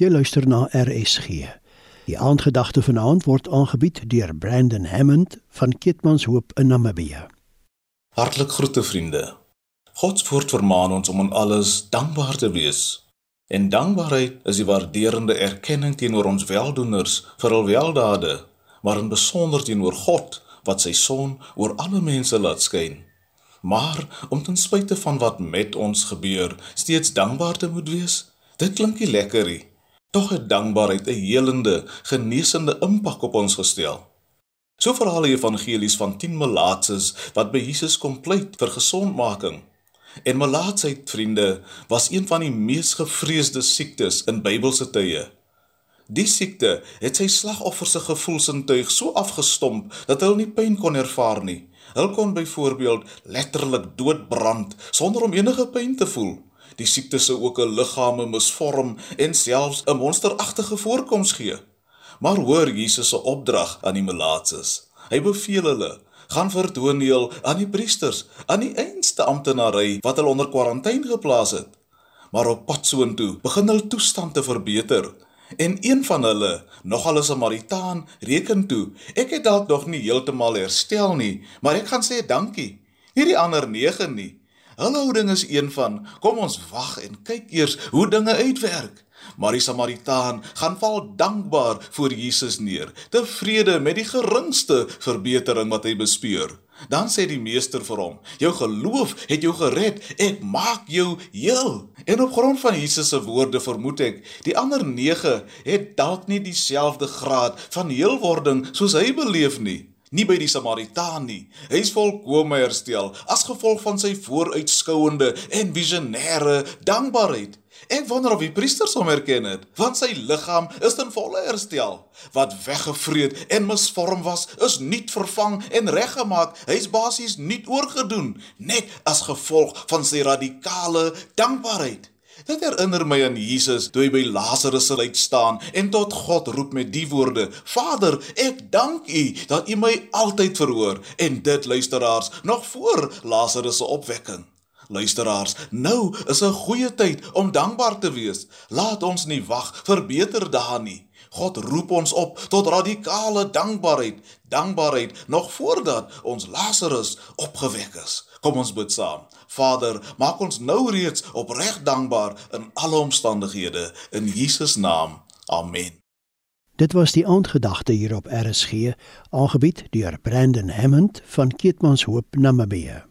Jy luister na RSG. Die aandgedagte vanaand word aangebied deur Brandon Hammond van Kitmanshoop in Namibië. Hartlik groete vriende. God woord vermaan ons om aan alles dankbaar te wees. En dankbaarheid is die waarderende erkenning teenoor ons weldoeners vir hul weldade, maar in besonder teenoor God wat sy son oor alle mense laat skyn. Maar om ten spyte van wat met ons gebeur, steeds dankbaar te moet wees, dit klink nie lekker nie. Tog het dankbaarheid 'n helende, genesende impak op ons gestel. So verhaal die evangelies van 10 malaatses wat by Jesus kom pleit vir gesondmaking. En malaatsheid, vriende, was een van die mees gevreesde siektes in Bybelse tye. Die siekte het sy slagoffers se gevoelsintuig so afgestomp dat hulle nie pyn kon ervaar nie. Hulle kon byvoorbeeld letterlik doodbrand sonder om enige pyn te voel. Die siekte sou ook 'n liggame misvorm en selfs 'n monsteragtige voorkoms gee. Maar hoor Jesus se opdrag aan die melaatses. Hy beveel hulle: "Gaan verdooneel aan die priesters, aan die einste amptenary wat hulle onder kwarantyne geplaas het." Maar op pad soontoe begin hulle toestand te verbeter. En een van hulle, nogal 'n Samaritaan, reken toe: "Ek het dalk nog nie heeltemal herstel nie, maar ek gaan sê dankie." Hierdie ander 9 nie. Hulle houding is een van: "Kom ons wag en kyk eers hoe dinge uitwerk." Maar die Samaritaan gaan val dankbaar voor Jesus neer, tevrede met die geringste verbetering wat hy bespeur. Dan sê die meester vir hom: "Jou geloof het jou gered. Ek maak jou heel." En op grond van Jesus se woorde vermoed ek, die ander 9 het dalk nie dieselfde graad van heelwording soos hy beleef nie. Nie by die Samaritaan nie. Hy is volkome herstel as gevolg van sy vooruitskouende en visionêre dankbaarheid. Ek wonder of die priesters hom herken het, want sy liggaam is in volle herstel. Wat weggevreet en misvorm was, is nuut vervang en reggemaak. Hy's basies nuut oorgedoen, net as gevolg van sy radikale dankbaarheid. Dit herinner my aan Jesus toe hy by Lazarus se uit staan en tot God roep met die woorde: Vader, ek dank U dat U my altyd verhoor en dit luisteraars nog voor Lazarus se opwekking. Luisteraars, nou is 'n goeie tyd om dankbaar te wees. Laat ons nie wag vir beter dae nie. God roep ons op tot radikale dankbaarheid, dankbaarheid nog voordat ons Lazarus opgewek is. Kom ons bid saam. Vader, maak ons nou reeds opreg dankbaar in alle omstandighede in Jesus naam. Amen. Dit was die aandgedagte hier op RSG, aangebied deur Brandon Hammond van Keetmanshoop, Namibië.